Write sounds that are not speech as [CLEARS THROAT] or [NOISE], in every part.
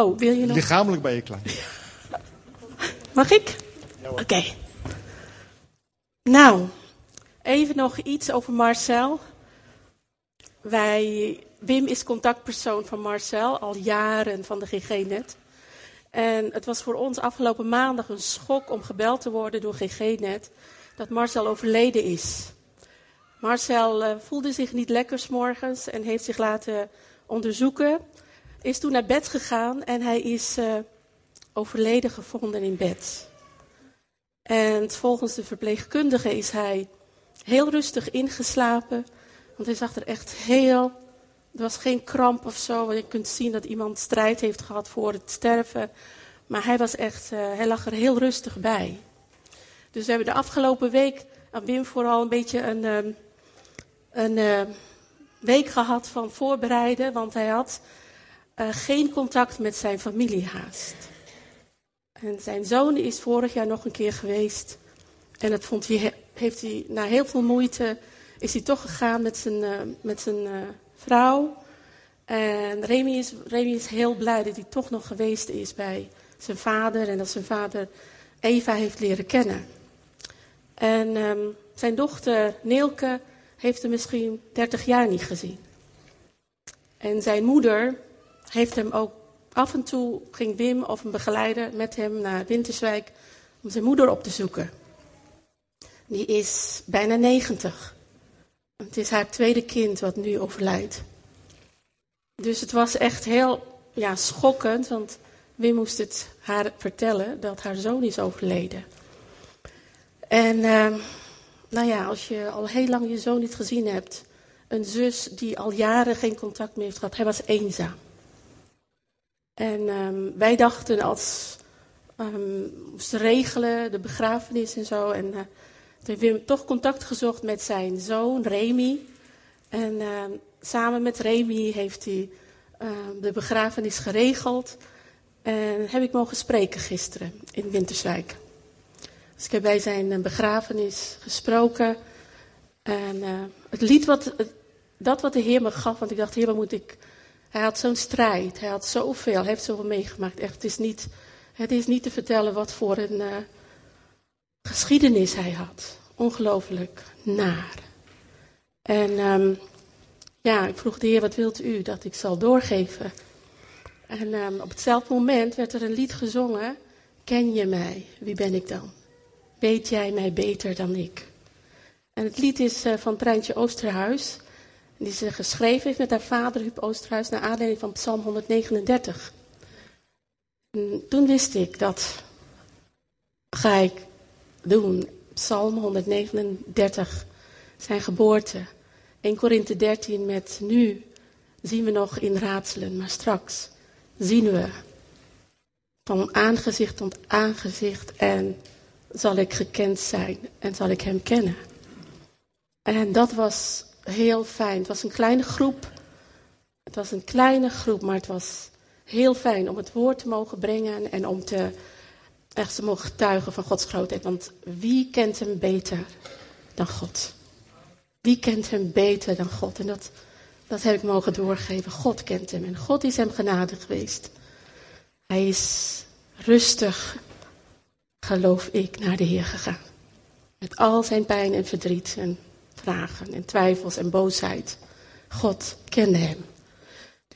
Oh, wil je nog? Lichamelijk ben je klein. [LAUGHS] Mag ik? Oké. Nou, even nog iets over Marcel. Wij, Wim is contactpersoon van Marcel al jaren van de GG-net. En het was voor ons afgelopen maandag een schok om gebeld te worden door GG-net dat Marcel overleden is. Marcel uh, voelde zich niet lekker s morgens en heeft zich laten onderzoeken. Is toen naar bed gegaan en hij is uh, overleden gevonden in bed. En volgens de verpleegkundige is hij heel rustig ingeslapen. Want hij zag er echt heel. Er was geen kramp of zo. Je kunt zien dat iemand strijd heeft gehad voor het sterven. Maar hij was echt. Uh, hij lag er heel rustig bij. Dus we hebben de afgelopen week aan Wim vooral een beetje een. Um, een uh, week gehad van voorbereiden. Want hij had uh, geen contact met zijn familie haast. En zijn zoon is vorig jaar nog een keer geweest. En dat vond hij, heeft hij na heel veel moeite, is hij toch gegaan met zijn, uh, met zijn uh, vrouw. En Remy is, Remy is heel blij dat hij toch nog geweest is bij zijn vader. En dat zijn vader Eva heeft leren kennen. En um, zijn dochter Neelke heeft hem misschien 30 jaar niet gezien. En zijn moeder heeft hem ook af en toe ging Wim of een begeleider met hem naar Winterswijk om zijn moeder op te zoeken. Die is bijna 90. Het is haar tweede kind wat nu overlijdt. Dus het was echt heel ja, schokkend, want Wim moest het haar vertellen dat haar zoon is overleden. En uh, nou ja, als je al heel lang je zoon niet gezien hebt, een zus die al jaren geen contact meer heeft gehad, hij was eenzaam. En um, wij dachten als um, regelen, de begrafenis en zo. En uh, toen heeft Wim toch contact gezocht met zijn zoon Remy. En uh, samen met Remy heeft hij de begrafenis geregeld. En heb ik mogen spreken gisteren in Winterswijk. Dus ik heb bij zijn begrafenis gesproken. En het lied wat, dat wat de Heer me gaf, want ik dacht, Heer, wat moet ik hij had zo'n strijd, hij had zoveel, hij heeft zoveel meegemaakt. Echt, het is niet, het is niet te vertellen wat voor een uh, geschiedenis hij had. Ongelooflijk naar. En um, ja, ik vroeg de Heer, wat wilt u dat ik zal doorgeven? En um, op hetzelfde moment werd er een lied gezongen. Ken je mij? Wie ben ik dan? Weet jij mij beter dan ik? En het lied is uh, van Treintje Oosterhuis die ze geschreven heeft met haar vader Huub Oosterhuis naar aanleiding van Psalm 139. En toen wist ik dat ga ik doen. Psalm 139, zijn geboorte. 1 Korinthe 13 met nu zien we nog in raadselen, maar straks zien we van aangezicht tot aangezicht en zal ik gekend zijn en zal ik hem kennen. En dat was heel fijn. Het was een kleine groep. Het was een kleine groep, maar het was heel fijn om het woord te mogen brengen en om te, echt te mogen getuigen van Gods grootheid. Want wie kent hem beter dan God? Wie kent hem beter dan God? En dat, dat heb ik mogen doorgeven. God kent hem en God is hem genadig geweest. Hij is rustig, geloof ik, naar de Heer gegaan. Met al zijn pijn en verdriet en vragen en twijfels en boosheid. God kende hem.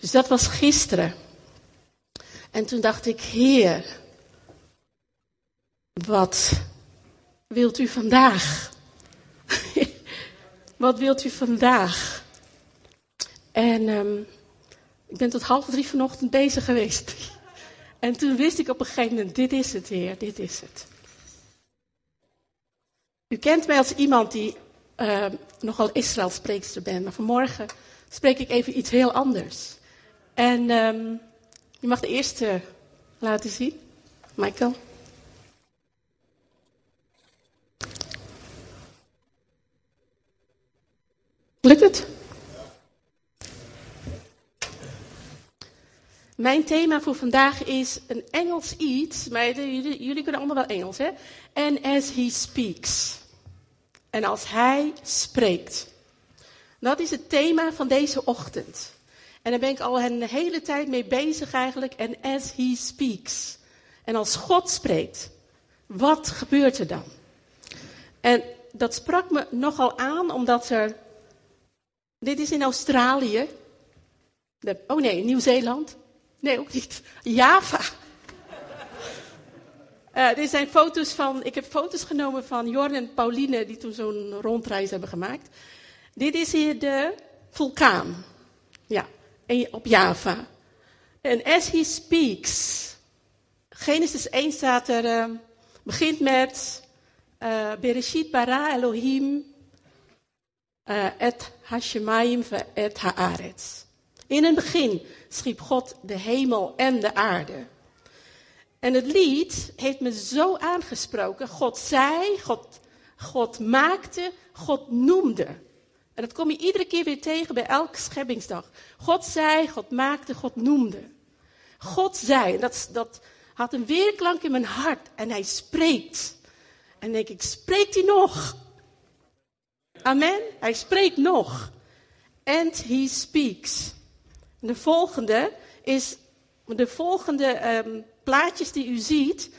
Dus dat was gisteren. En toen dacht ik, Heer, wat wilt u vandaag? [LAUGHS] wat wilt u vandaag? En um, ik ben tot half drie vanochtend bezig geweest. [LAUGHS] en toen wist ik op een gegeven moment, dit is het, Heer, dit is het. U kent mij als iemand die uh, nogal Israël spreekster ben. Maar vanmorgen spreek ik even iets heel anders. En um, je mag de eerste laten zien. Michael. Lukt het? Mijn thema voor vandaag is een Engels iets, maar jullie, jullie kunnen allemaal wel Engels, hè? And as he speaks en als Hij spreekt. Dat is het thema van deze ochtend. En daar ben ik al een hele tijd mee bezig eigenlijk. En as he speaks. En als God spreekt, wat gebeurt er dan? En dat sprak me nogal aan, omdat er. Dit is in Australië. De, oh nee, Nieuw-Zeeland. Nee, ook niet. Java. Uh, dit zijn foto's van. Ik heb foto's genomen van Jorn en Pauline, die toen zo'n rondreis hebben gemaakt. Dit is hier de vulkaan. Ja, op Java. En as he speaks. Genesis 1 staat er. Uh, begint met. Uh, Bereshit bara Elohim. et Hashemayim et haaretz. In het begin schiep God de hemel en de aarde. En het lied heeft me zo aangesproken. God zei, God, God maakte, God noemde. En dat kom je iedere keer weer tegen bij elke scheppingsdag. God zei, God maakte, God noemde. God zei, dat, dat had een weerklank in mijn hart. En hij spreekt. En denk ik, spreekt hij nog? Amen? Hij spreekt nog. And he speaks. De volgende is, de volgende um, plaatjes die u ziet,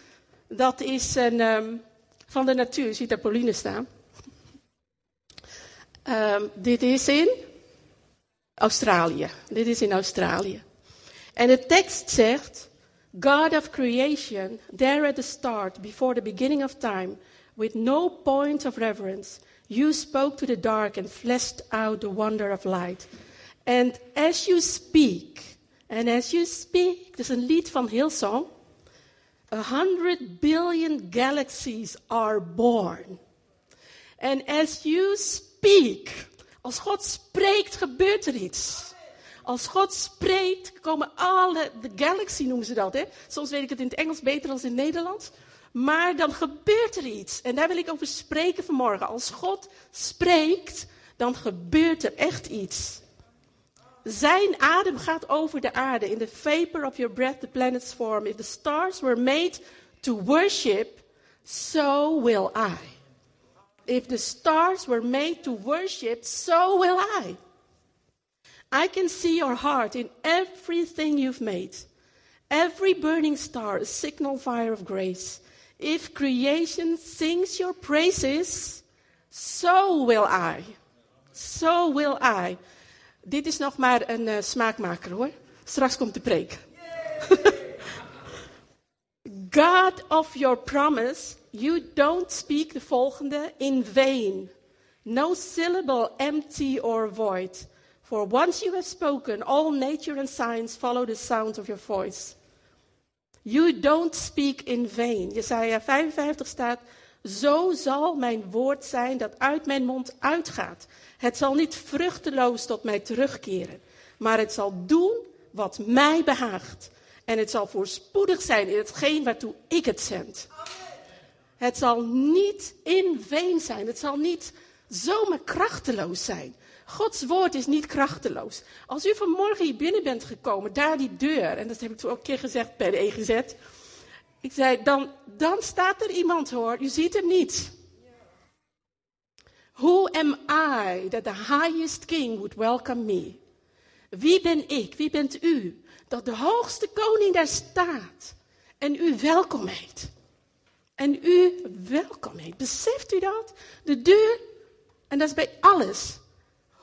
dat is een, um, van de natuur. U ziet daar Pauline staan. Um, dit is in Australië. Dit is in Australië. En de tekst zegt, God of creation, there at the start, before the beginning of time, with no point of reverence, you spoke to the dark and fleshed out the wonder of light. And as you speak, and as you speak, dat is een lied van Hillsong. A hundred billion galaxies are born. And as you speak, als God spreekt, gebeurt er iets. Als God spreekt, komen alle, de galaxy noemen ze dat, hè. Soms weet ik het in het Engels beter dan in het Nederlands. Maar dan gebeurt er iets. En daar wil ik over spreken vanmorgen. Als God spreekt, dan gebeurt er echt iets. Zijn adem gaat over de aarde. In the vapor of your breath the planets form. If the stars were made to worship, so will I. If the stars were made to worship, so will I. I can see your heart in everything you've made. Every burning star, a signal fire of grace. If creation sings your praises, so will I. So will I. Dit is nog maar een uh, smaakmaker hoor. Straks komt de preek. [LAUGHS] God of your promise, you don't speak de volgende in vain. No syllable empty or void. For once you have spoken, all nature and science follow the sound of your voice. You don't speak in vain. Jesaja 55 staat, zo zal mijn woord zijn dat uit mijn mond uitgaat. Het zal niet vruchteloos tot mij terugkeren, maar het zal doen wat mij behaagt. En het zal voorspoedig zijn in hetgeen waartoe ik het zend. Het zal niet in veen zijn. Het zal niet zomaar krachteloos zijn. Gods woord is niet krachteloos. Als u vanmorgen hier binnen bent gekomen, daar die deur, en dat heb ik toen ook een keer gezegd bij de EGZ. Ik zei, dan, dan staat er iemand hoor, u ziet hem niet. Who am I that the highest king would welcome me? Wie ben ik, wie bent u, dat de hoogste koning daar staat en u welkom heet? En u welkom heet. Beseft u dat? De deur, en dat is bij alles.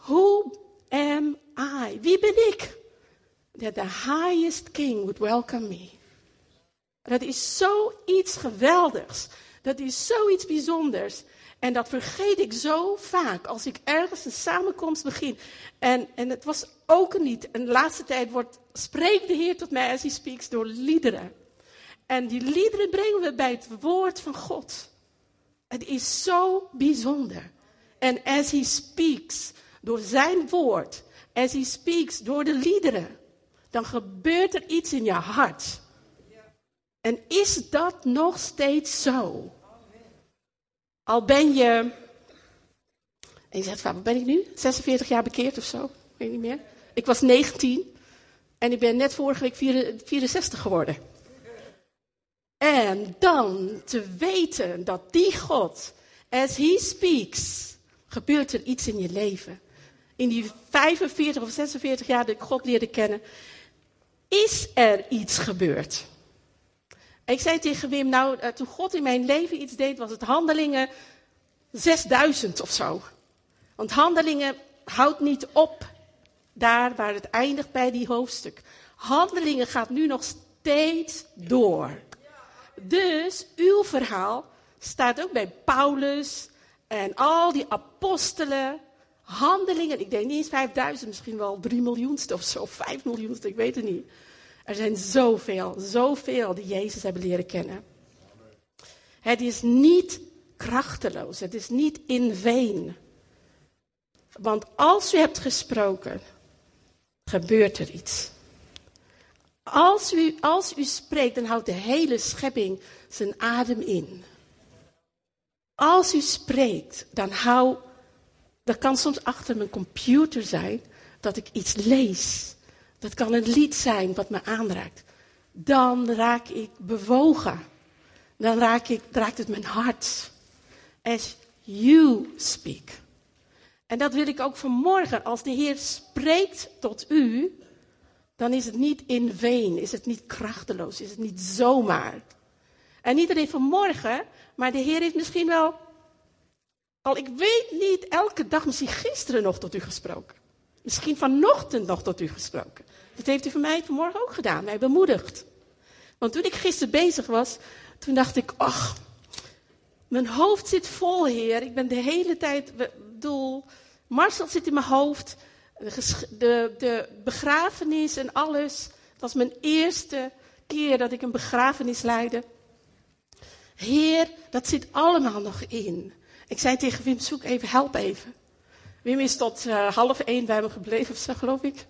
Who am I? Wie ben ik? That the highest king would welcome me. Dat is zoiets geweldigs. Dat is zoiets bijzonders. En dat vergeet ik zo vaak als ik ergens een samenkomst begin. En, en het was ook niet. En de laatste tijd wordt, spreekt de Heer tot mij als hij speaks door liederen. En die liederen brengen we bij het woord van God. Het is zo bijzonder. En as he speaks door zijn woord, as he speaks door de liederen, dan gebeurt er iets in je hart. En is dat nog steeds zo? Al ben je, en je zegt, wat ben ik nu? 46 jaar bekeerd of zo? Weet niet meer. Ik was 19 en ik ben net vorige week 64 geworden. En dan te weten dat die God, as he speaks, gebeurt er iets in je leven. in die 45 of 46 jaar dat ik God leerde kennen, is er iets gebeurd. Ik zei tegen Wim, nou, eh, toen God in mijn leven iets deed, was het handelingen 6000 of zo. Want handelingen houdt niet op daar waar het eindigt bij die hoofdstuk. Handelingen gaat nu nog steeds door. Dus uw verhaal staat ook bij Paulus en al die apostelen. Handelingen, ik denk niet eens 5000, misschien wel 3 miljoenste of zo, 5 miljoenste, ik weet het niet. Er zijn zoveel, zoveel die Jezus hebben leren kennen. Het is niet krachteloos, het is niet in vain. Want als u hebt gesproken, gebeurt er iets. Als u, als u spreekt, dan houdt de hele schepping zijn adem in. Als u spreekt, dan hou, dat kan soms achter mijn computer zijn, dat ik iets lees. Dat kan een lied zijn wat me aanraakt. Dan raak ik bewogen. Dan raak ik, raakt het mijn hart. As you speak. En dat wil ik ook vanmorgen. Als de Heer spreekt tot u, dan is het niet in veen, is het niet krachteloos, is het niet zomaar. En niet alleen vanmorgen, maar de Heer heeft misschien wel, al ik weet niet, elke dag, misschien gisteren nog tot u gesproken. Misschien vanochtend nog tot u gesproken. Dat heeft u voor mij vanmorgen ook gedaan, mij bemoedigd. Want toen ik gisteren bezig was, toen dacht ik, ach, mijn hoofd zit vol, Heer. Ik ben de hele tijd, bedoel, Marcel zit in mijn hoofd. De, de, begrafenis en alles. Dat was mijn eerste keer dat ik een begrafenis leidde. Heer, dat zit allemaal nog in. Ik zei tegen Wim, zoek even, help even. Wim is tot uh, half één bij me gebleven, zo geloof ik.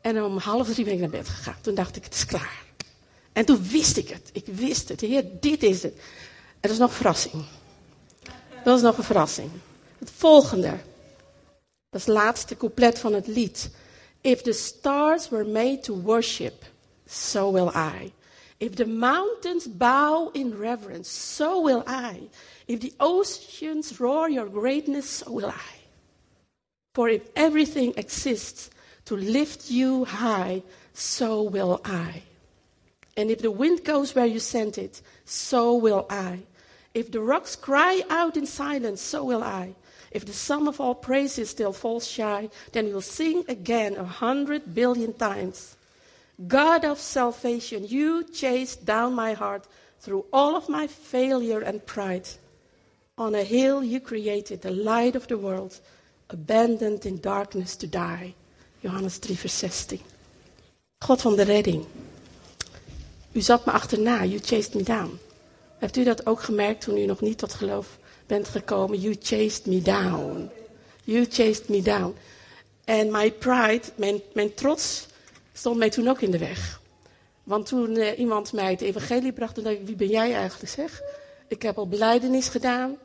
En om half drie ben ik naar bed gegaan. Toen dacht ik, het is klaar. En toen wist ik het. Ik wist het. Heer, dit is het. Er is nog een verrassing. Dat is nog een verrassing. Het volgende. Dat is het laatste couplet van het lied. If the stars were made to worship, so will I. If the mountains bow in reverence, so will I. If the oceans roar your greatness, so will I. For if everything exists to lift you high, so will I. And if the wind goes where you sent it, so will I. If the rocks cry out in silence, so will I. If the sum of all praises still falls shy, then we'll sing again a hundred billion times. God of salvation, you chased down my heart through all of my failure and pride. On a hill you created the light of the world, abandoned in darkness to die. Johannes 3, vers 16. God van de redding. U zat me achterna, you chased me down. Hebt u dat ook gemerkt toen u nog niet tot geloof bent gekomen. You chased me down. You chased me down. En my pride, mijn, trots, stond mij toen ook in de weg. Want toen uh, iemand mij het evangelie bracht, toen dacht ik, wie ben jij eigenlijk zeg? Ik heb al beleidenis gedaan.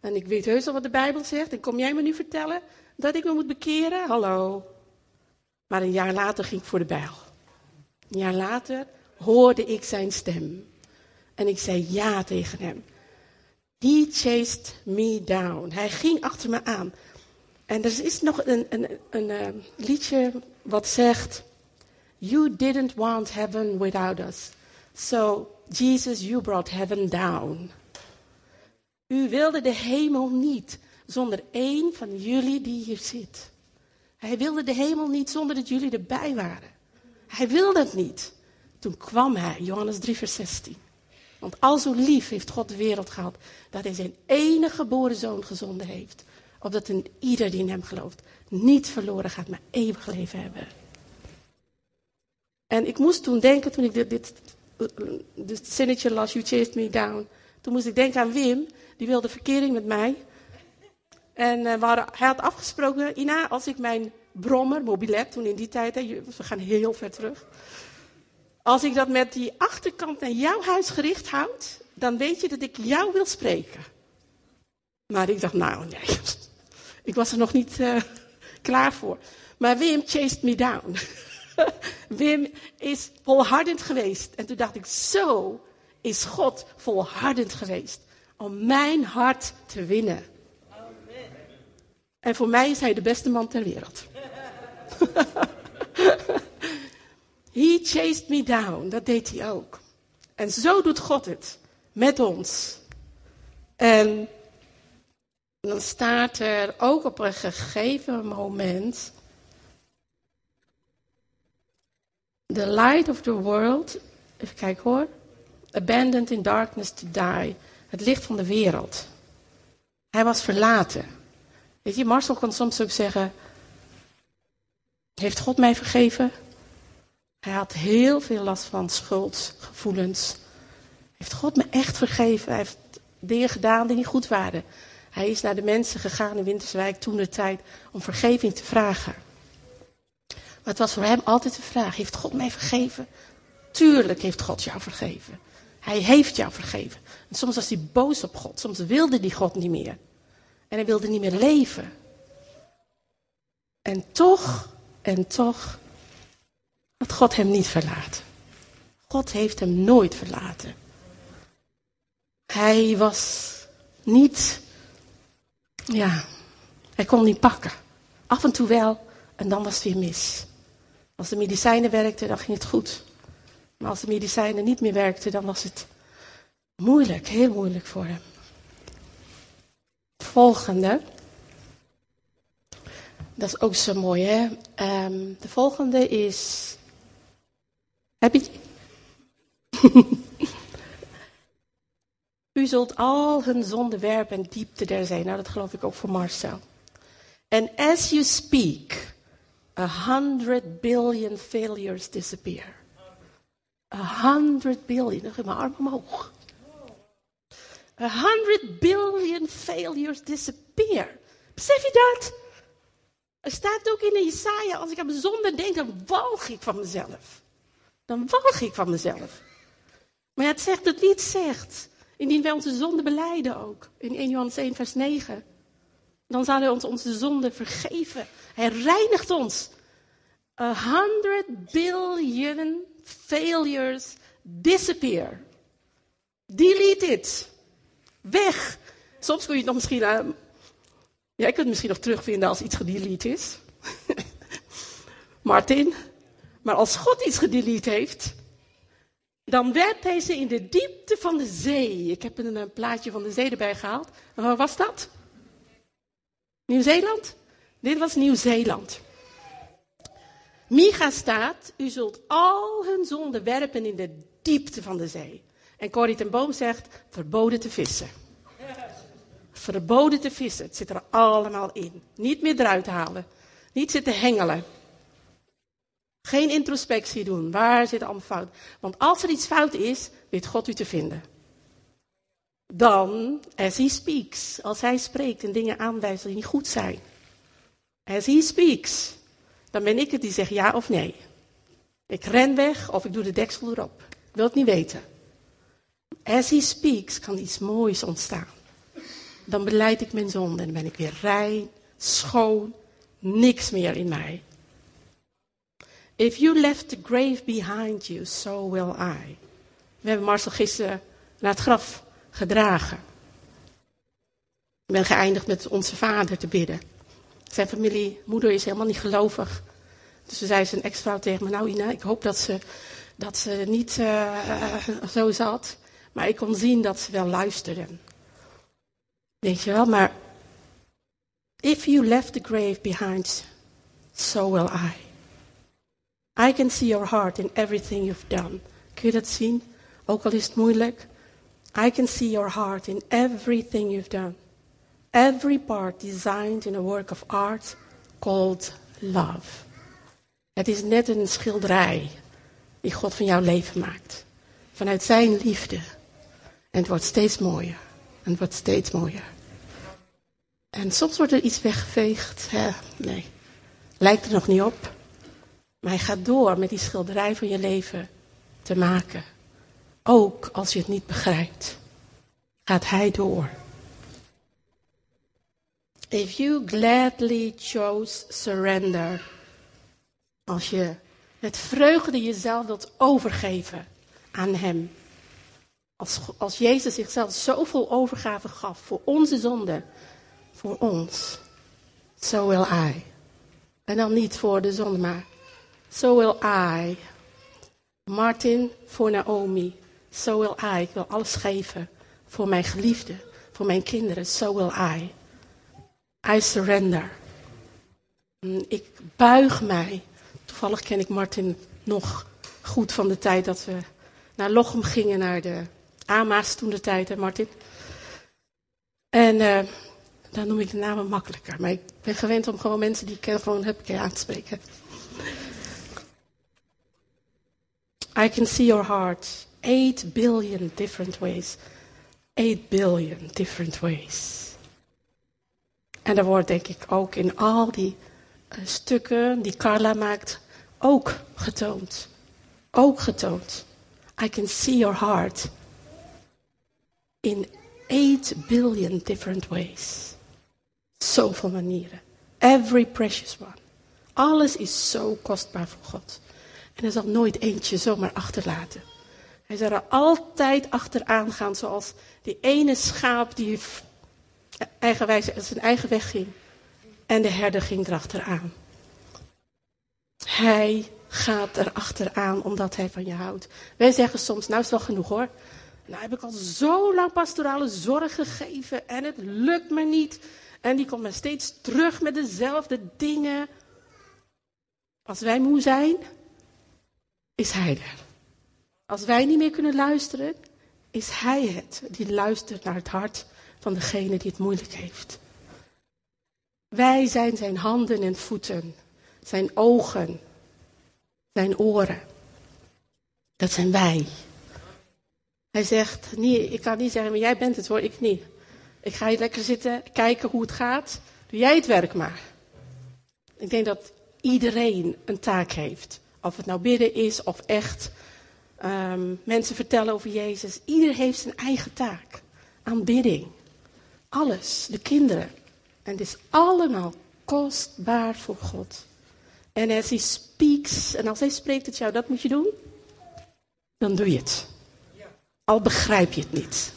En ik weet heus al wat de Bijbel zegt. En kom jij me nu vertellen dat ik me moet bekeren? Hallo. Maar een jaar later ging ik voor de bijl. Een jaar later hoorde ik zijn stem. En ik zei ja tegen hem. He chased me down. Hij ging achter me aan. En er is nog een, een, een, een liedje wat zegt: You didn't want heaven without us. So, Jesus, you brought heaven down. U wilde de hemel niet zonder één van jullie die hier zit. Hij wilde de hemel niet zonder dat jullie erbij waren. Hij wilde het niet. Toen kwam hij, Johannes 3, vers 16. Want al zo lief heeft God de wereld gehad, dat hij zijn enige geboren zoon gezonden heeft. Opdat een ieder die in hem gelooft niet verloren gaat, maar eeuwig leven hebben. En ik moest toen denken, toen ik dit, dit, dit zinnetje las, you chased me down. Toen moest ik denken aan Wim, die wilde verkering met mij. En hadden, hij had afgesproken, Ina, als ik mijn brommer, mobilet, toen in die tijd, hè, we gaan heel ver terug. Als ik dat met die achterkant naar jouw huis gericht houd, dan weet je dat ik jou wil spreken. Maar ik dacht, nou nee, [LAUGHS] ik was er nog niet uh, klaar voor. Maar Wim chased me down. [LAUGHS] Wim is volhardend geweest. En toen dacht ik, zo is God volhardend geweest om mijn hart te winnen. En voor mij is hij de beste man ter wereld. [LAUGHS] He chased me down. Dat deed hij ook. En zo doet God het. Met ons. En dan staat er ook op een gegeven moment. The light of the world. Even kijken hoor. Abandoned in darkness to die. Het licht van de wereld. Hij was verlaten. Weet je, Marcel kan soms ook zeggen: Heeft God mij vergeven? Hij had heel veel last van schuldgevoelens. Heeft God me echt vergeven? Hij heeft dingen gedaan die niet goed waren. Hij is naar de mensen gegaan in Winterswijk toen de tijd om vergeving te vragen. Maar het was voor hem altijd de vraag: Heeft God mij vergeven? Tuurlijk heeft God jou vergeven. Hij heeft jou vergeven. En soms was hij boos op God. Soms wilde hij God niet meer. En hij wilde niet meer leven. En toch, en toch, had God hem niet verlaten. God heeft hem nooit verlaten. Hij was niet, ja, hij kon niet pakken. Af en toe wel, en dan was het weer mis. Als de medicijnen werkten, dan ging het goed. Maar als de medicijnen niet meer werkten, dan was het moeilijk, heel moeilijk voor hem. Volgende. Dat is ook zo mooi, hè? Um, de volgende is. Heb je. [LAUGHS] U zult al hun zonden werpen en diepte der zijn. Nou, dat geloof ik ook voor Marcel. And as you speak, a hundred billion failures disappear. A hundred billion. Dan ga mijn arm omhoog. A hundred billion failures disappear. Besef je dat? Er staat ook in Isaiah, als ik aan mijn zonde denk, dan walg ik van mezelf. Dan walg ik van mezelf. Maar het zegt, het lied zegt, indien wij onze zonde beleiden ook, in 1 Johannes 1 vers 9, dan zal hij ons onze zonde vergeven. Hij reinigt ons. A hundred billion failures disappear. Delete it. Weg. Soms kun je het nog misschien. Ja, je kunt het misschien nog terugvinden als iets gedelete is. [LAUGHS] Martin. Maar als God iets gedelete heeft, dan werpt hij ze in de diepte van de zee. Ik heb een, een plaatje van de zee erbij gehaald. En waar was dat? Nieuw-Zeeland? Dit was Nieuw-Zeeland. Micha staat, u zult al hun zonden werpen in de diepte van de zee. En Corrie ten Boom zegt, verboden te vissen. Verboden te vissen, het zit er allemaal in. Niet meer eruit halen. Niet zitten hengelen. Geen introspectie doen. Waar zit allemaal fout? Want als er iets fout is, weet God u te vinden. Dan, as he speaks, als hij spreekt en dingen aanwijst die niet goed zijn. As he speaks, dan ben ik het die zegt ja of nee. Ik ren weg of ik doe de deksel erop. Ik wil het niet weten. As he speaks kan iets moois ontstaan. Dan beleid ik mijn zonde en ben ik weer rein, schoon, niks meer in mij. If you left the grave behind you, so will I. We hebben Marcel gisteren naar het graf gedragen. Ik ben geëindigd met onze vader te bidden. Zijn familie, moeder is helemaal niet gelovig. Dus ze zei zijn ex-vrouw tegen me, nou Ina, ik hoop dat ze, dat ze niet uh, zo zat. Maar ik kon zien dat ze wel luisterden. Weet je wel, maar if you left the grave behind, so will I. I can see your heart in everything you've done. Kun je dat zien? Ook al is het moeilijk. I can see your heart in everything you've done. Every part designed in a work of art called love. Het is net een schilderij die God van jouw leven maakt. Vanuit zijn liefde. En het wordt steeds mooier. En het wordt steeds mooier. En soms wordt er iets weggeveegd. Hè? Nee, lijkt er nog niet op. Maar hij gaat door met die schilderij van je leven te maken. Ook als je het niet begrijpt, gaat hij door. If you gladly chose surrender. Als je met vreugde jezelf wilt overgeven aan hem. Als, als Jezus zichzelf zoveel overgave gaf voor onze zonde, voor ons. so will I. En dan niet voor de zon, maar so will I. Martin voor Naomi, so will I. Ik wil alles geven voor mijn geliefde, voor mijn kinderen, so will I. I surrender. Mm, ik buig mij. Toevallig ken ik Martin nog goed van de tijd dat we naar Lochem gingen, naar de AMA's toen de tijd, hè Martin? En uh, dan noem ik de namen makkelijker. Maar ik ben gewend om gewoon mensen die ik ken gewoon heb ik aan te spreken. I can see your heart. 8 billion different ways. 8 billion different ways. En daar wordt denk ik ook in al die uh, stukken die Carla maakt ook getoond. Ook getoond. I can see your heart in 8 billion different ways. Zoveel manieren. Every precious one. Alles is zo kostbaar voor God. En hij zal nooit eentje zomaar achterlaten. Hij zal er altijd achteraan gaan, zoals die ene schaap die zijn eigen weg ging. En de herder ging erachteraan. Hij gaat er achteraan omdat hij van je houdt. Wij zeggen soms, nou is wel genoeg hoor. Nou heb ik al zo lang pastorale zorg gegeven en het lukt me niet. En die komt maar steeds terug met dezelfde dingen. Als wij moe zijn, is hij er. Als wij niet meer kunnen luisteren, is hij het die luistert naar het hart van degene die het moeilijk heeft. Wij zijn zijn handen en voeten, zijn ogen, zijn oren. Dat zijn wij. Hij zegt, nee, ik kan niet zeggen, maar jij bent het hoor, ik niet. Ik ga hier lekker zitten, kijken hoe het gaat. Doe jij het werk maar. Ik denk dat iedereen een taak heeft. Of het nou bidden is of echt um, mensen vertellen over Jezus. Ieder heeft zijn eigen taak. Aanbidding. Alles. De kinderen. En het is allemaal kostbaar voor God. En als hij speaks, en als hij spreekt het jou, dat moet je doen, dan doe je het. Al begrijp je het niet.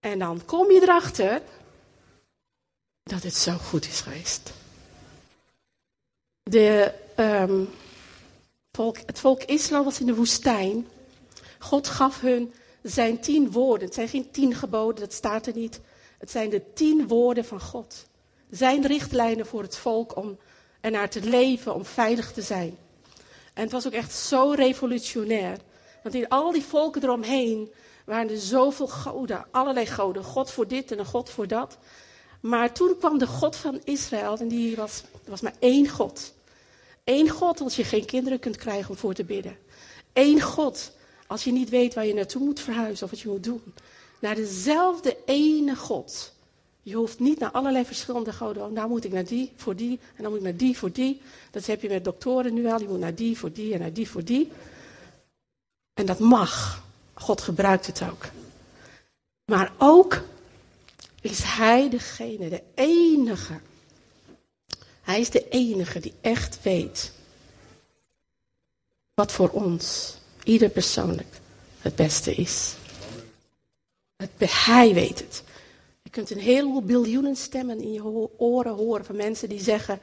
En dan kom je erachter dat het zo goed is geweest. De, um, volk, het volk Israël was in de woestijn. God gaf hun zijn tien woorden. Het zijn geen tien geboden, dat staat er niet. Het zijn de tien woorden van God. Zijn richtlijnen voor het volk om ernaar te leven, om veilig te zijn. En het was ook echt zo revolutionair. Want in al die volken eromheen waren er zoveel goden, allerlei goden. God voor dit en een God voor dat. Maar toen kwam de God van Israël en die was, was maar één God. Eén God als je geen kinderen kunt krijgen om voor te bidden. Eén God als je niet weet waar je naartoe moet verhuizen of wat je moet doen. Naar dezelfde ene God. Je hoeft niet naar allerlei verschillende goden. Oh, nou moet ik naar die voor die en dan moet ik naar die voor die. Dat heb je met doktoren nu al. Je moet naar die voor die en naar die voor die. En dat mag. God gebruikt het ook. Maar ook is Hij degene, de enige. Hij is de enige die echt weet wat voor ons, ieder persoonlijk, het beste is. Het, hij weet het. Je kunt een heleboel biljoenen stemmen in je oren horen van mensen die zeggen: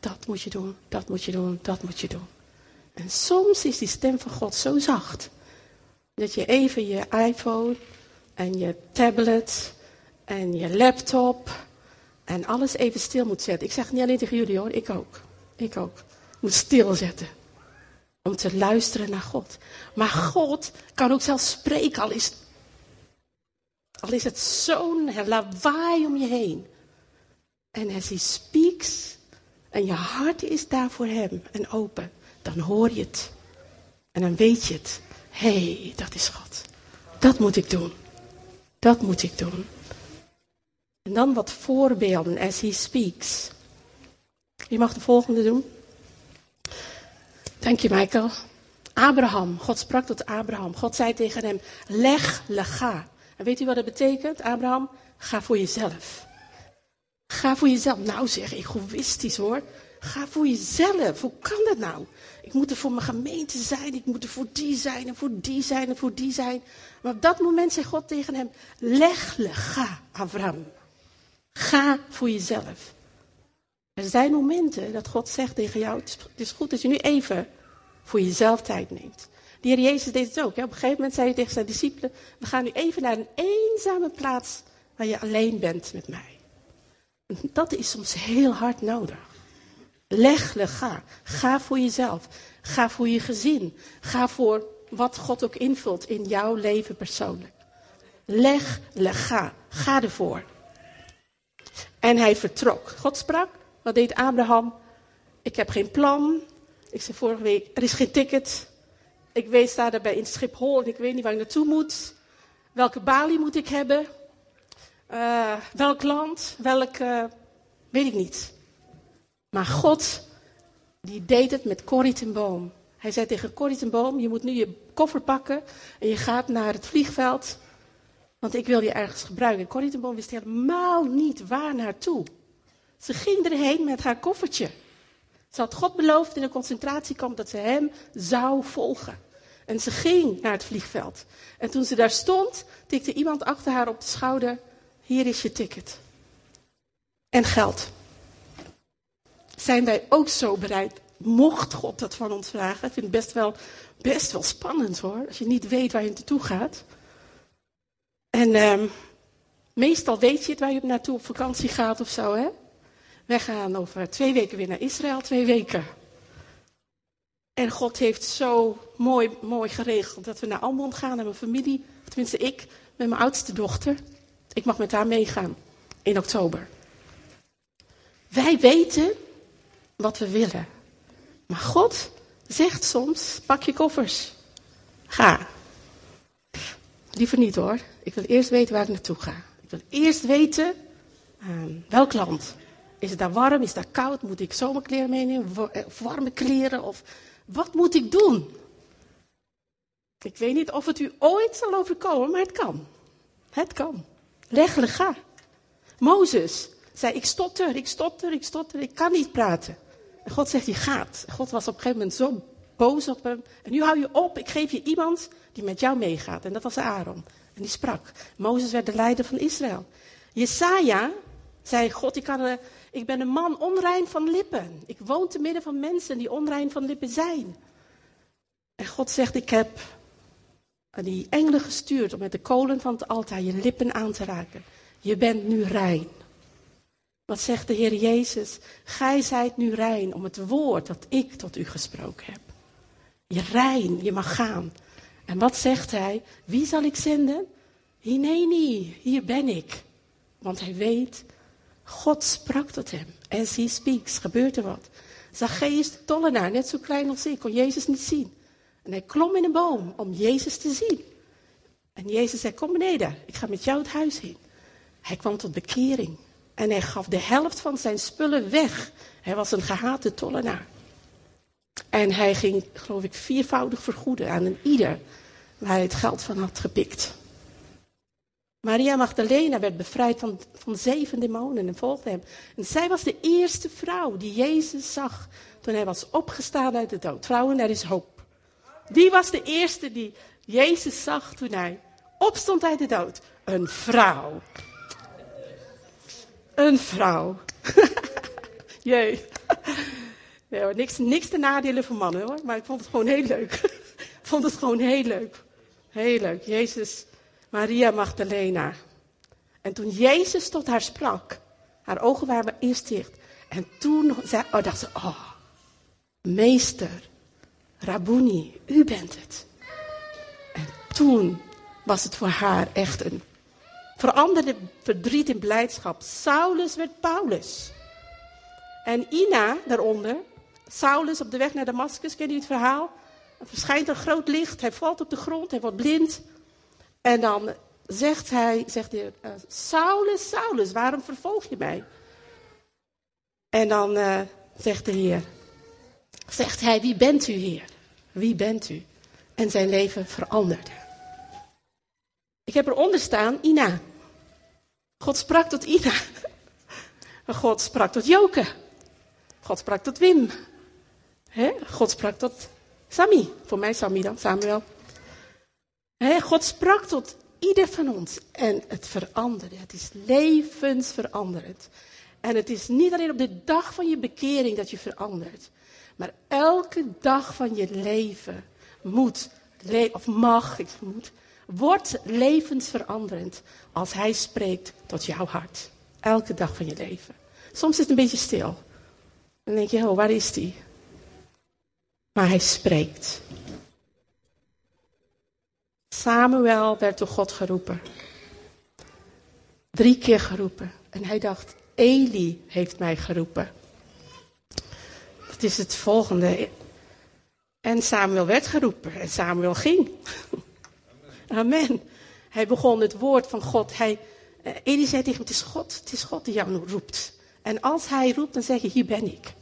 dat moet je doen, dat moet je doen, dat moet je doen. En soms is die stem van God zo zacht dat je even je iPhone en je tablet en je laptop en alles even stil moet zetten. Ik zeg niet alleen tegen jullie hoor, ik ook. Ik ook. Moet stilzetten. Om te luisteren naar God. Maar God kan ook zelfs spreken, al is, al is het zo'n lawaai om je heen. En als hij speaks en je hart is daar voor hem en open, dan hoor je het. En dan weet je het hey, dat is God. Dat moet ik doen. Dat moet ik doen. En dan wat voorbeelden as he speaks. Je mag de volgende doen. Dank je, Michael. Abraham. God sprak tot Abraham. God zei tegen hem: Leg, lega. En weet u wat dat betekent, Abraham? Ga voor jezelf. Ga voor jezelf. Nou zeg, egoïstisch hoor. Ga voor jezelf. Hoe kan dat nou? Ik moet er voor mijn gemeente zijn. Ik moet er voor die zijn en voor die zijn en voor die zijn. Maar op dat moment zei God tegen hem: Leg, ga, Abraham. Ga voor jezelf. Er zijn momenten dat God zegt tegen jou: Het is goed dat je nu even voor jezelf tijd neemt. De heer Jezus deed het ook. Op een gegeven moment zei hij tegen zijn discipelen: We gaan nu even naar een eenzame plaats waar je alleen bent met mij. Dat is soms heel hard nodig. Leg, leg, ga. Ga voor jezelf. Ga voor je gezin. Ga voor wat God ook invult in jouw leven persoonlijk. Leg, leg, ga. Ga ervoor. En hij vertrok. God sprak. Wat deed Abraham? Ik heb geen plan. Ik zei vorige week, er is geen ticket. Ik weet, sta daarbij in Schiphol en ik weet niet waar ik naartoe moet. Welke balie moet ik hebben? Uh, welk land? Welk, uh, weet ik niet. Maar God, die deed het met Corrie. Hij zei tegen Corrie je moet nu je koffer pakken en je gaat naar het vliegveld. Want ik wil je ergens gebruiken. Boom wist helemaal niet waar naartoe. Ze ging erheen met haar koffertje. Ze had God beloofd in een concentratiekamp dat ze hem zou volgen. En ze ging naar het vliegveld. En toen ze daar stond, tikte iemand achter haar op de schouder: Hier is je ticket. En geld. Zijn wij ook zo bereid? Mocht God dat van ons vragen? Ik vind het best wel, best wel spannend hoor. Als je niet weet waar je naartoe gaat. En um, meestal weet je het waar je naartoe op vakantie gaat of zo, hè? Wij gaan over twee weken weer naar Israël, twee weken. En God heeft zo mooi, mooi geregeld dat we naar Almond gaan en mijn familie, tenminste ik, met mijn oudste dochter. Ik mag met haar meegaan in oktober. Wij weten wat we willen. Maar God zegt soms: pak je koffers. Ga. Liever niet hoor. Ik wil eerst weten waar ik naartoe ga. Ik wil eerst weten uh, welk land. Is het daar warm? Is daar koud? Moet ik zomerkleren meenemen? Eh, warme kleren? Of wat moet ik doen? Ik weet niet of het u ooit zal overkomen, maar het kan. Het kan. Legelijk ga. Mozes zei, ik stotter, ik stotter, ik stotter, ik kan niet praten. En God zegt, je gaat. God was op een gegeven moment zo boos op hem. En nu hou je op, ik geef je iemand die met jou meegaat. En dat was Aaron. En die sprak. Mozes werd de leider van Israël. Jesaja zei, God, ik, kan, ik ben een man onrein van lippen. Ik woon te midden van mensen die onrein van lippen zijn. En God zegt, ik heb die engelen gestuurd om met de kolen van het altaar je lippen aan te raken. Je bent nu rein. Wat zegt de Heer Jezus? Gij zijt nu rein om het woord dat ik tot u gesproken heb. Je rein, je mag gaan. En wat zegt hij? Wie zal ik zenden? Hineni, hier ben ik. Want hij weet, God sprak tot hem. As he speaks, gebeurt er wat. Zacchaeus de tollenaar, net zo klein als ik, kon Jezus niet zien. En hij klom in een boom om Jezus te zien. En Jezus zei, kom beneden, ik ga met jou het huis in. Hij kwam tot bekering. En hij gaf de helft van zijn spullen weg. Hij was een gehate tollenaar. En hij ging, geloof ik, viervoudig vergoeden aan een ieder waar hij het geld van had gepikt. Maria Magdalena werd bevrijd van, van zeven demonen en volgde hem. En zij was de eerste vrouw die Jezus zag toen hij was opgestaan uit de dood. Vrouwen, er is hoop. Die was de eerste die Jezus zag toen hij opstond uit de dood. Een vrouw. Een vrouw. [LAUGHS] Jee. Ja, niks, niks te nadelen voor mannen hoor, maar ik vond het gewoon heel leuk. [LAUGHS] ik vond het gewoon heel leuk. Heel leuk. Jezus, Maria Magdalena. En toen Jezus tot haar sprak, haar ogen waren eerst dicht. En toen zei, oh, dacht ze, oh, meester, Rabuni, u bent het. En toen was het voor haar echt een veranderde verdriet in blijdschap. Saulus werd Paulus. En Ina daaronder, Saulus op de weg naar Damascus, ken je het verhaal? Er verschijnt een groot licht, hij valt op de grond, hij wordt blind. En dan zegt hij, zegt hij, uh, Saulus, Saulus, waarom vervolg je mij? En dan uh, zegt de Heer, zegt hij, wie bent u Heer? Wie bent u? En zijn leven veranderde. Ik heb eronder staan, Ina. God sprak tot Ina. [LAUGHS] God sprak tot Joke. God sprak tot Wim. God sprak tot Sammy. Voor mij Sammy dan, Samuel. God sprak tot ieder van ons. En het veranderde. Het is levensveranderend. En het is niet alleen op de dag van je bekering dat je verandert. Maar elke dag van je leven moet, of mag, ik moet, wordt levensveranderend als Hij spreekt tot jouw hart. Elke dag van je leven. Soms is het een beetje stil. Dan denk je, oh, waar is die? Maar Hij spreekt. Samuel werd door God geroepen. Drie keer geroepen. En hij dacht, Eli heeft mij geroepen. Dat is het volgende. En Samuel werd geroepen en Samuel ging. [LAUGHS] Amen. Hij begon het woord van God. Hij, uh, Eli zei tegen hem, het is God, het is God die jou roept. En als hij roept, dan zeg je, hier ben ik.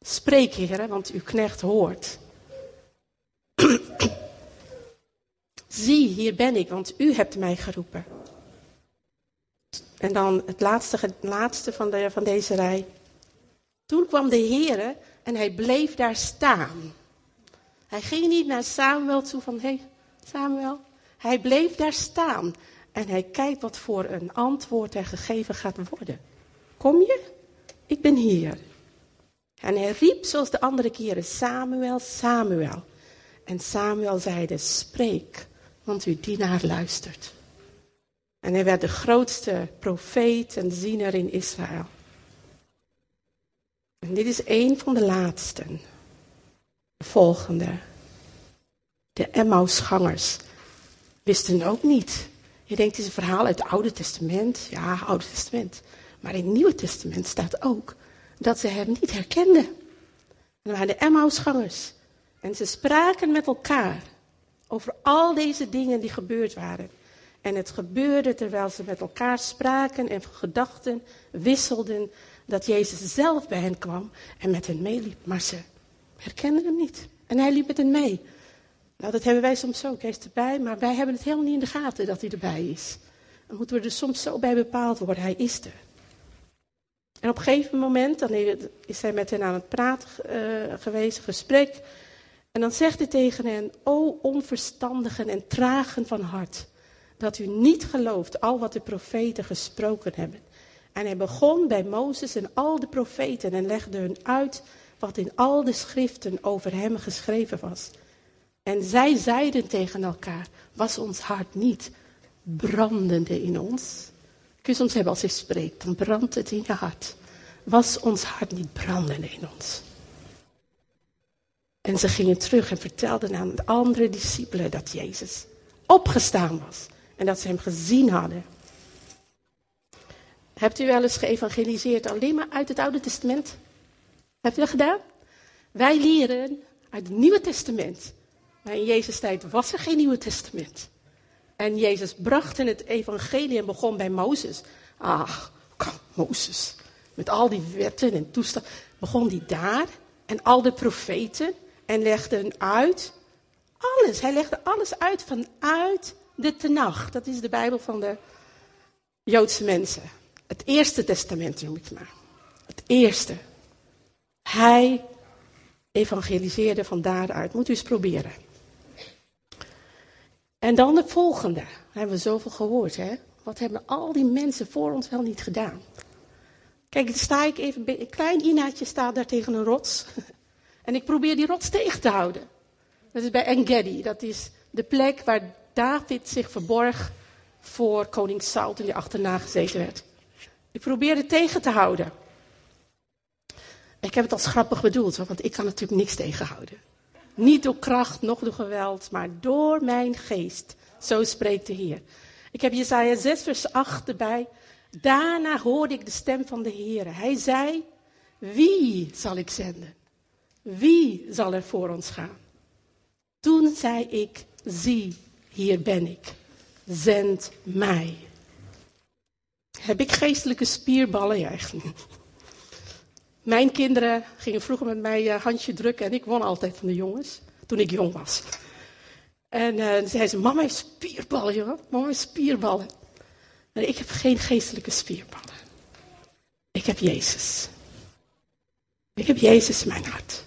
Spreek, heren, want uw knecht hoort. Zie, hier ben ik, want u hebt mij geroepen. En dan het laatste, het laatste van, van deze rij. Toen kwam de Heer en hij bleef daar staan. Hij ging niet naar Samuel toe van, hé hey, Samuel. Hij bleef daar staan. En hij kijkt wat voor een antwoord er gegeven gaat worden. Kom je? Ik ben hier. En hij riep zoals de andere keren, Samuel, Samuel. En Samuel zeide, spreek, want uw dienaar luistert. En hij werd de grootste profeet en ziener in Israël. En dit is een van de laatsten. De volgende. De Emmausgangers wisten ook niet. Je denkt, het is een verhaal uit het Oude Testament. Ja, Oude Testament. Maar in het Nieuwe Testament staat ook dat ze hem niet herkenden. En waren de Emmausgangers. En ze spraken met elkaar over al deze dingen die gebeurd waren. En het gebeurde terwijl ze met elkaar spraken en gedachten wisselden, dat Jezus zelf bij hen kwam en met hen meeliep. Maar ze herkenden hem niet. En hij liep met hen mee. Nou, dat hebben wij soms ook. Hij is erbij, maar wij hebben het helemaal niet in de gaten dat hij erbij is. Dan moeten we er soms zo bij bepaald worden. Hij is er. En op een gegeven moment, dan is hij met hen aan het praten uh, geweest, gesprek. En dan zegt hij tegen hen, o onverstandigen en tragen van hart dat u niet gelooft al wat de profeten gesproken hebben. En hij begon bij Mozes en al de profeten en legde hun uit wat in al de schriften over hem geschreven was. En zij zeiden tegen elkaar, was ons hart niet brandende in ons? Kun je soms hebben als je spreekt, dan brandt het in je hart. Was ons hart niet brandende in ons? En ze gingen terug en vertelden aan de andere discipelen dat Jezus opgestaan was en dat ze hem gezien hadden. Hebt u wel eens geëvangeliseerd alleen maar uit het Oude Testament? Hebt u dat gedaan? Wij leren uit het Nieuwe Testament. Maar in Jezus' tijd was er geen Nieuwe Testament. En Jezus bracht in het evangelie en begon bij Mozes. Ach, Mozes. Met al die wetten en toestanden. Begon die daar. En al de profeten. En legde uit. Alles. Hij legde alles uit vanuit de Tenach, dat is de Bijbel van de Joodse mensen. Het eerste testament noem ik het maar. Het eerste. Hij evangeliseerde van daaruit. Moet u eens proberen. En dan de volgende. Hebben we zoveel gehoord, hè? Wat hebben al die mensen voor ons wel niet gedaan? Kijk, dan sta ik even, een klein Inaatje staat daar tegen een rots. [LAUGHS] En ik probeer die rots tegen te houden. Dat is bij Engedi. Dat is de plek waar David zich verborg voor koning Saul toen hij achterna gezeten werd. Ik probeerde het tegen te houden. Ik heb het als grappig bedoeld, want ik kan natuurlijk niks tegenhouden. Niet door kracht, nog door geweld, maar door mijn geest. Zo spreekt de Heer. Ik heb Jesaja 6 vers 8 erbij. Daarna hoorde ik de stem van de Heer. Hij zei, wie zal ik zenden? Wie zal er voor ons gaan? Toen zei ik, zie, hier ben ik. Zend mij. Heb ik geestelijke spierballen? Ja, echt niet. Mijn kinderen gingen vroeger met mij uh, handje drukken en ik won altijd van de jongens, toen ik jong was. En uh, dan zei ze, mama heeft spierballen, joh. Mama heeft spierballen. Ik heb geen geestelijke spierballen. Ik heb Jezus. Ik heb Jezus in mijn hart.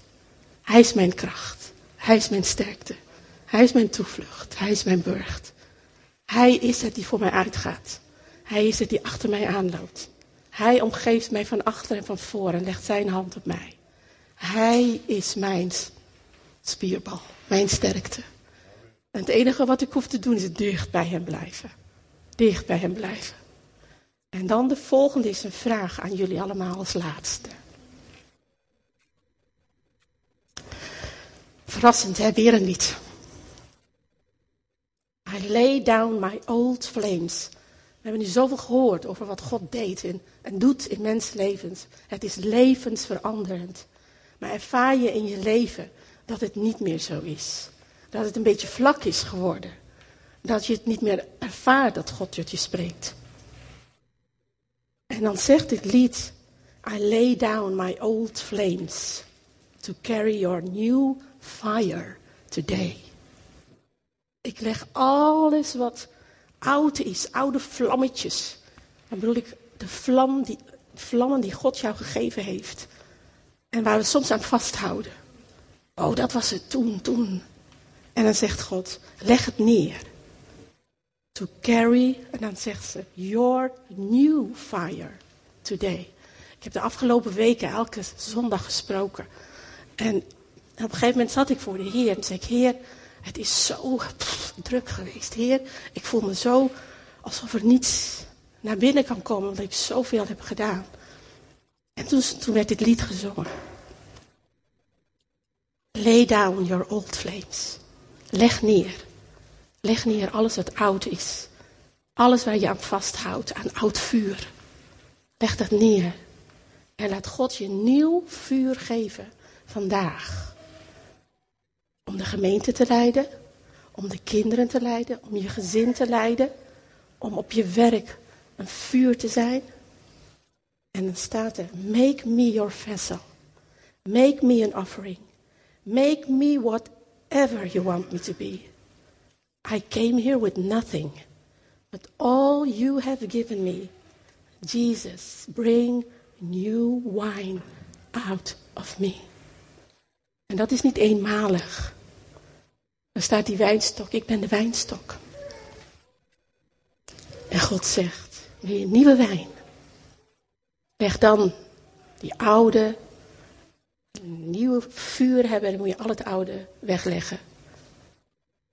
Hij is mijn kracht. Hij is mijn sterkte. Hij is mijn toevlucht. Hij is mijn burcht. Hij is het die voor mij uitgaat. Hij is het die achter mij aanloopt. Hij omgeeft mij van achter en van voor en legt zijn hand op mij. Hij is mijn spierbal, mijn sterkte. En het enige wat ik hoef te doen is dicht bij hem blijven. Dicht bij hem blijven. En dan de volgende is een vraag aan jullie allemaal als laatste. Verrassend, hè? Weer een lied. I lay down my old flames. We hebben nu zoveel gehoord over wat God deed en, doet in mensenlevens. Het is levensveranderend. Maar ervaar je in je leven dat het niet meer zo is. Dat het een beetje vlak is geworden. Dat je het niet meer ervaart dat God tot je spreekt. En dan zegt dit lied, I lay down my old flames to carry your new fire today. Ik leg alles wat oud is, oude vlammetjes. Dan bedoel ik de vlam die, vlammen die God jou gegeven heeft. En waar we soms aan vasthouden. Oh, dat was het toen, toen. En dan zegt God, leg het neer. To carry, en dan zegt ze, your new fire today. Ik heb de afgelopen weken elke zondag gesproken. En op een gegeven moment zat ik voor de Heer en zei ik, Heer, het is zo druk geweest. Heer, ik voel me zo alsof er niets naar binnen kan komen, omdat ik zoveel heb gedaan. En toen, toen werd dit lied gezongen. Lay down your old flames. Leg neer. Leg neer alles wat oud is. Alles waar je aan vasthoudt, aan oud vuur. Leg dat neer. En laat God je nieuw vuur geven vandaag. Om de gemeente te leiden, om de kinderen te leiden, om je gezin te leiden, om op je werk een vuur te zijn. En dan staat er, make me your vessel. Make me an offering. Make me whatever you want me to be. I came here with nothing, but all you have given me. Jesus, bring new wine out of me. En dat is niet eenmalig. Dan staat die wijnstok, ik ben de wijnstok. En God zegt, wil je nieuwe wijn? Leg dan die oude, nieuwe vuur hebben, dan moet je al het oude wegleggen.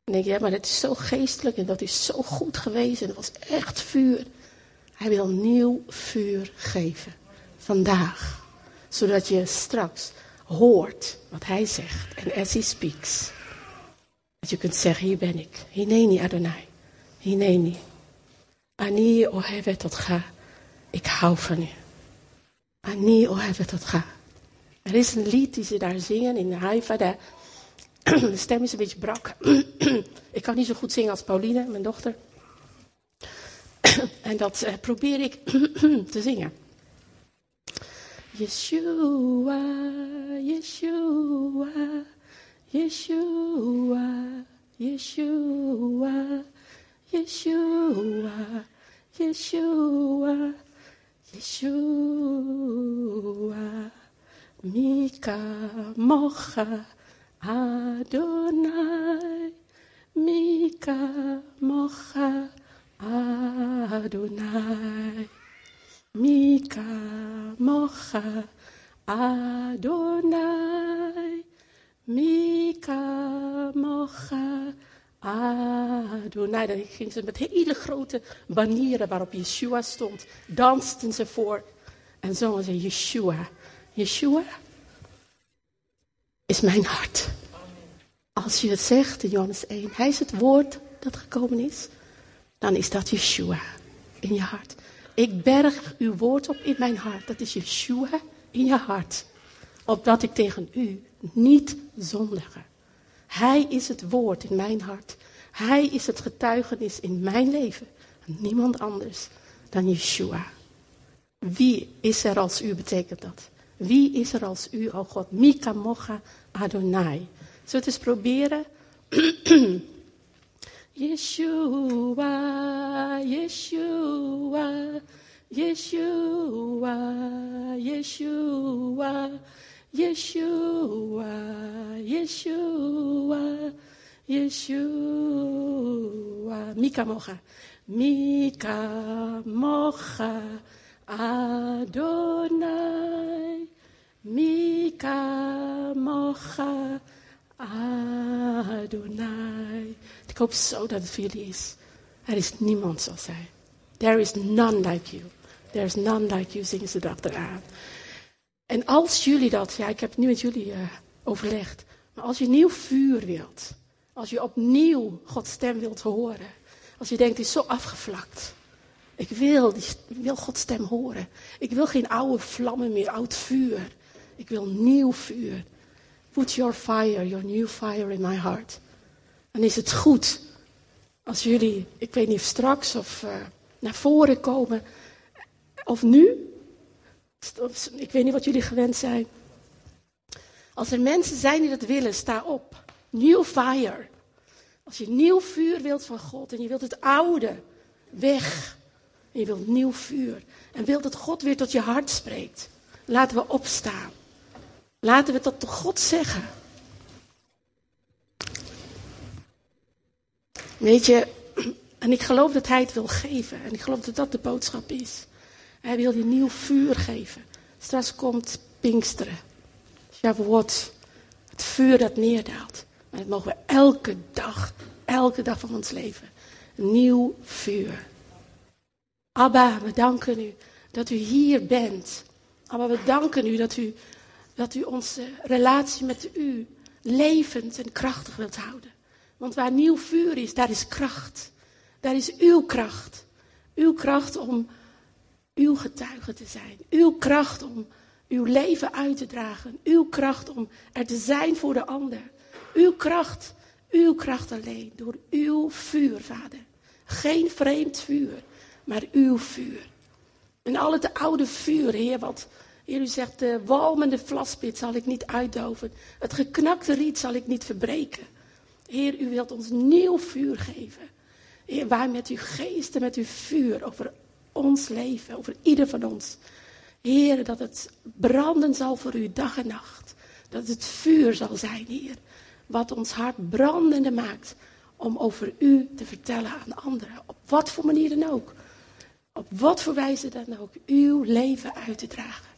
Dan denk je, ja, maar dat is zo geestelijk en dat is zo goed geweest en dat was echt vuur. Hij wil nieuw vuur geven, vandaag. Zodat je straks hoort wat hij zegt en as he speaks. Dat je kunt zeggen, hier ben ik. Hineni Adonai. Hineni. Ani ohevet tot ga. Ik hou van u. Ani ohevet tot ga. Er is een lied die ze daar zingen in Haifa. De, de [CLEARS THROAT] stem is een beetje brak. [CLEARS THROAT] ik kan niet zo goed zingen als Pauline, mijn dochter. [CLEARS THROAT] en dat uh, probeer ik te zingen. Yeshua, Yeshua, Yeshua, Yeshua, Yeshua, Yeshua, Yeshua. Mika mocha Adonai, Mika mocha Adonai. Mika mocha Adonai. Mika mocha Adonai. Dan gingen ze met hele grote banieren waarop Yeshua stond. Dansten ze voor en zongen ze Yeshua. Yeshua is mijn hart. Als je het zegt in Johannes 1, hij is het woord dat gekomen is, dan is dat Yeshua in je hart. Ik berg uw woord op in mijn hart. Dat is Yeshua in je hart. Opdat ik tegen u niet zondige. Hij is het woord in mijn hart. Hij is het getuigenis in mijn leven. Niemand anders dan Yeshua. Wie is er als u, betekent dat? Wie is er als u, oh God? Mika mocha Adonai. Zullen we het eens proberen? [CLEARS THROAT] Yeshua, Yeshua, Yeshua, Yeshua, Yeshua, Yeshua, Yeshua. Mika mocha, Mika mocha, Adonai, Mika mocha, Adonai. Ik hoop zo dat het voor jullie is. Er is niemand zoals hij. There is none like you. There is none like you, zingen ze erachteraan. En als jullie dat, ja, ik heb het nu met jullie uh, overlegd. Maar als je nieuw vuur wilt, als je opnieuw Gods stem wilt horen, als je denkt, het is zo afgevlakt. Ik wil, ik wil Gods stem horen. Ik wil geen oude vlammen meer, oud vuur. Ik wil nieuw vuur. Put your fire, your new fire in my heart. Dan is het goed als jullie, ik weet niet of straks of uh, naar voren komen, of nu. Ik weet niet wat jullie gewend zijn. Als er mensen zijn die dat willen, sta op. New fire. Als je nieuw vuur wilt van God en je wilt het oude weg. En je wilt nieuw vuur. En wilt dat God weer tot je hart spreekt. Laten we opstaan. Laten we dat tot God zeggen. Weet je, [CLEARS THROAT] en ik geloof dat Hij het wil geven. En ik geloof dat dat de boodschap is. Hij wil je nieuw vuur geven. Straks komt Pinksteren. Shavuot. Het vuur dat neerdaalt. Maar dat mogen we elke dag, elke dag van ons leven. Nieuw vuur. Abba, we danken u dat u hier bent. Abba, we danken u dat u, dat u onze relatie met u levend en krachtig wilt houden. Want waar nieuw vuur is, daar is kracht. Daar is uw kracht. Uw kracht om uw getuige te zijn. Uw kracht om uw leven uit te dragen. Uw kracht om er te zijn voor de ander. Uw kracht, uw kracht alleen. Door uw vuur, vader. Geen vreemd vuur, maar uw vuur. En al het oude vuur, Heer, wat Heer, u zegt, de walmende vlaspit zal ik niet uitdoven. Het geknakte riet zal ik niet verbreken. Heer, u wilt ons nieuw vuur geven. Heer, waar met uw geest en met uw vuur over ons leven, over ieder van ons. Heer, dat het branden zal voor u dag en nacht. Dat het vuur zal zijn, Heer. Wat ons hart brandende maakt om over u te vertellen aan anderen. Op wat voor manier dan ook. Op wat voor wijze dan ook. Uw leven uit te dragen.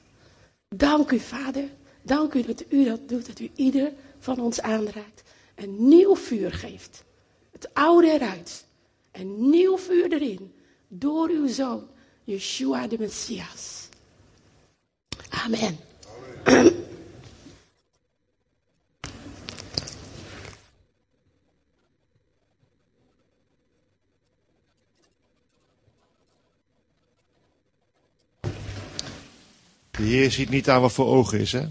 Dank u, Vader. Dank u dat u dat doet. Dat u ieder van ons aanraakt. Een nieuw vuur geeft. Het oude eruit. En nieuw vuur erin door uw zoon, Yeshua de Messias. Amen. De Heer ziet niet aan wat voor ogen is, hè?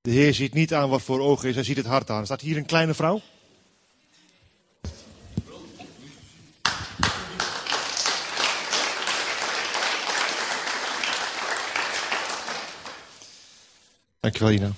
De Heer ziet niet aan wat voor ogen is, hij ziet het hart aan. Staat hier een kleine vrouw. Dankjewel, Ina.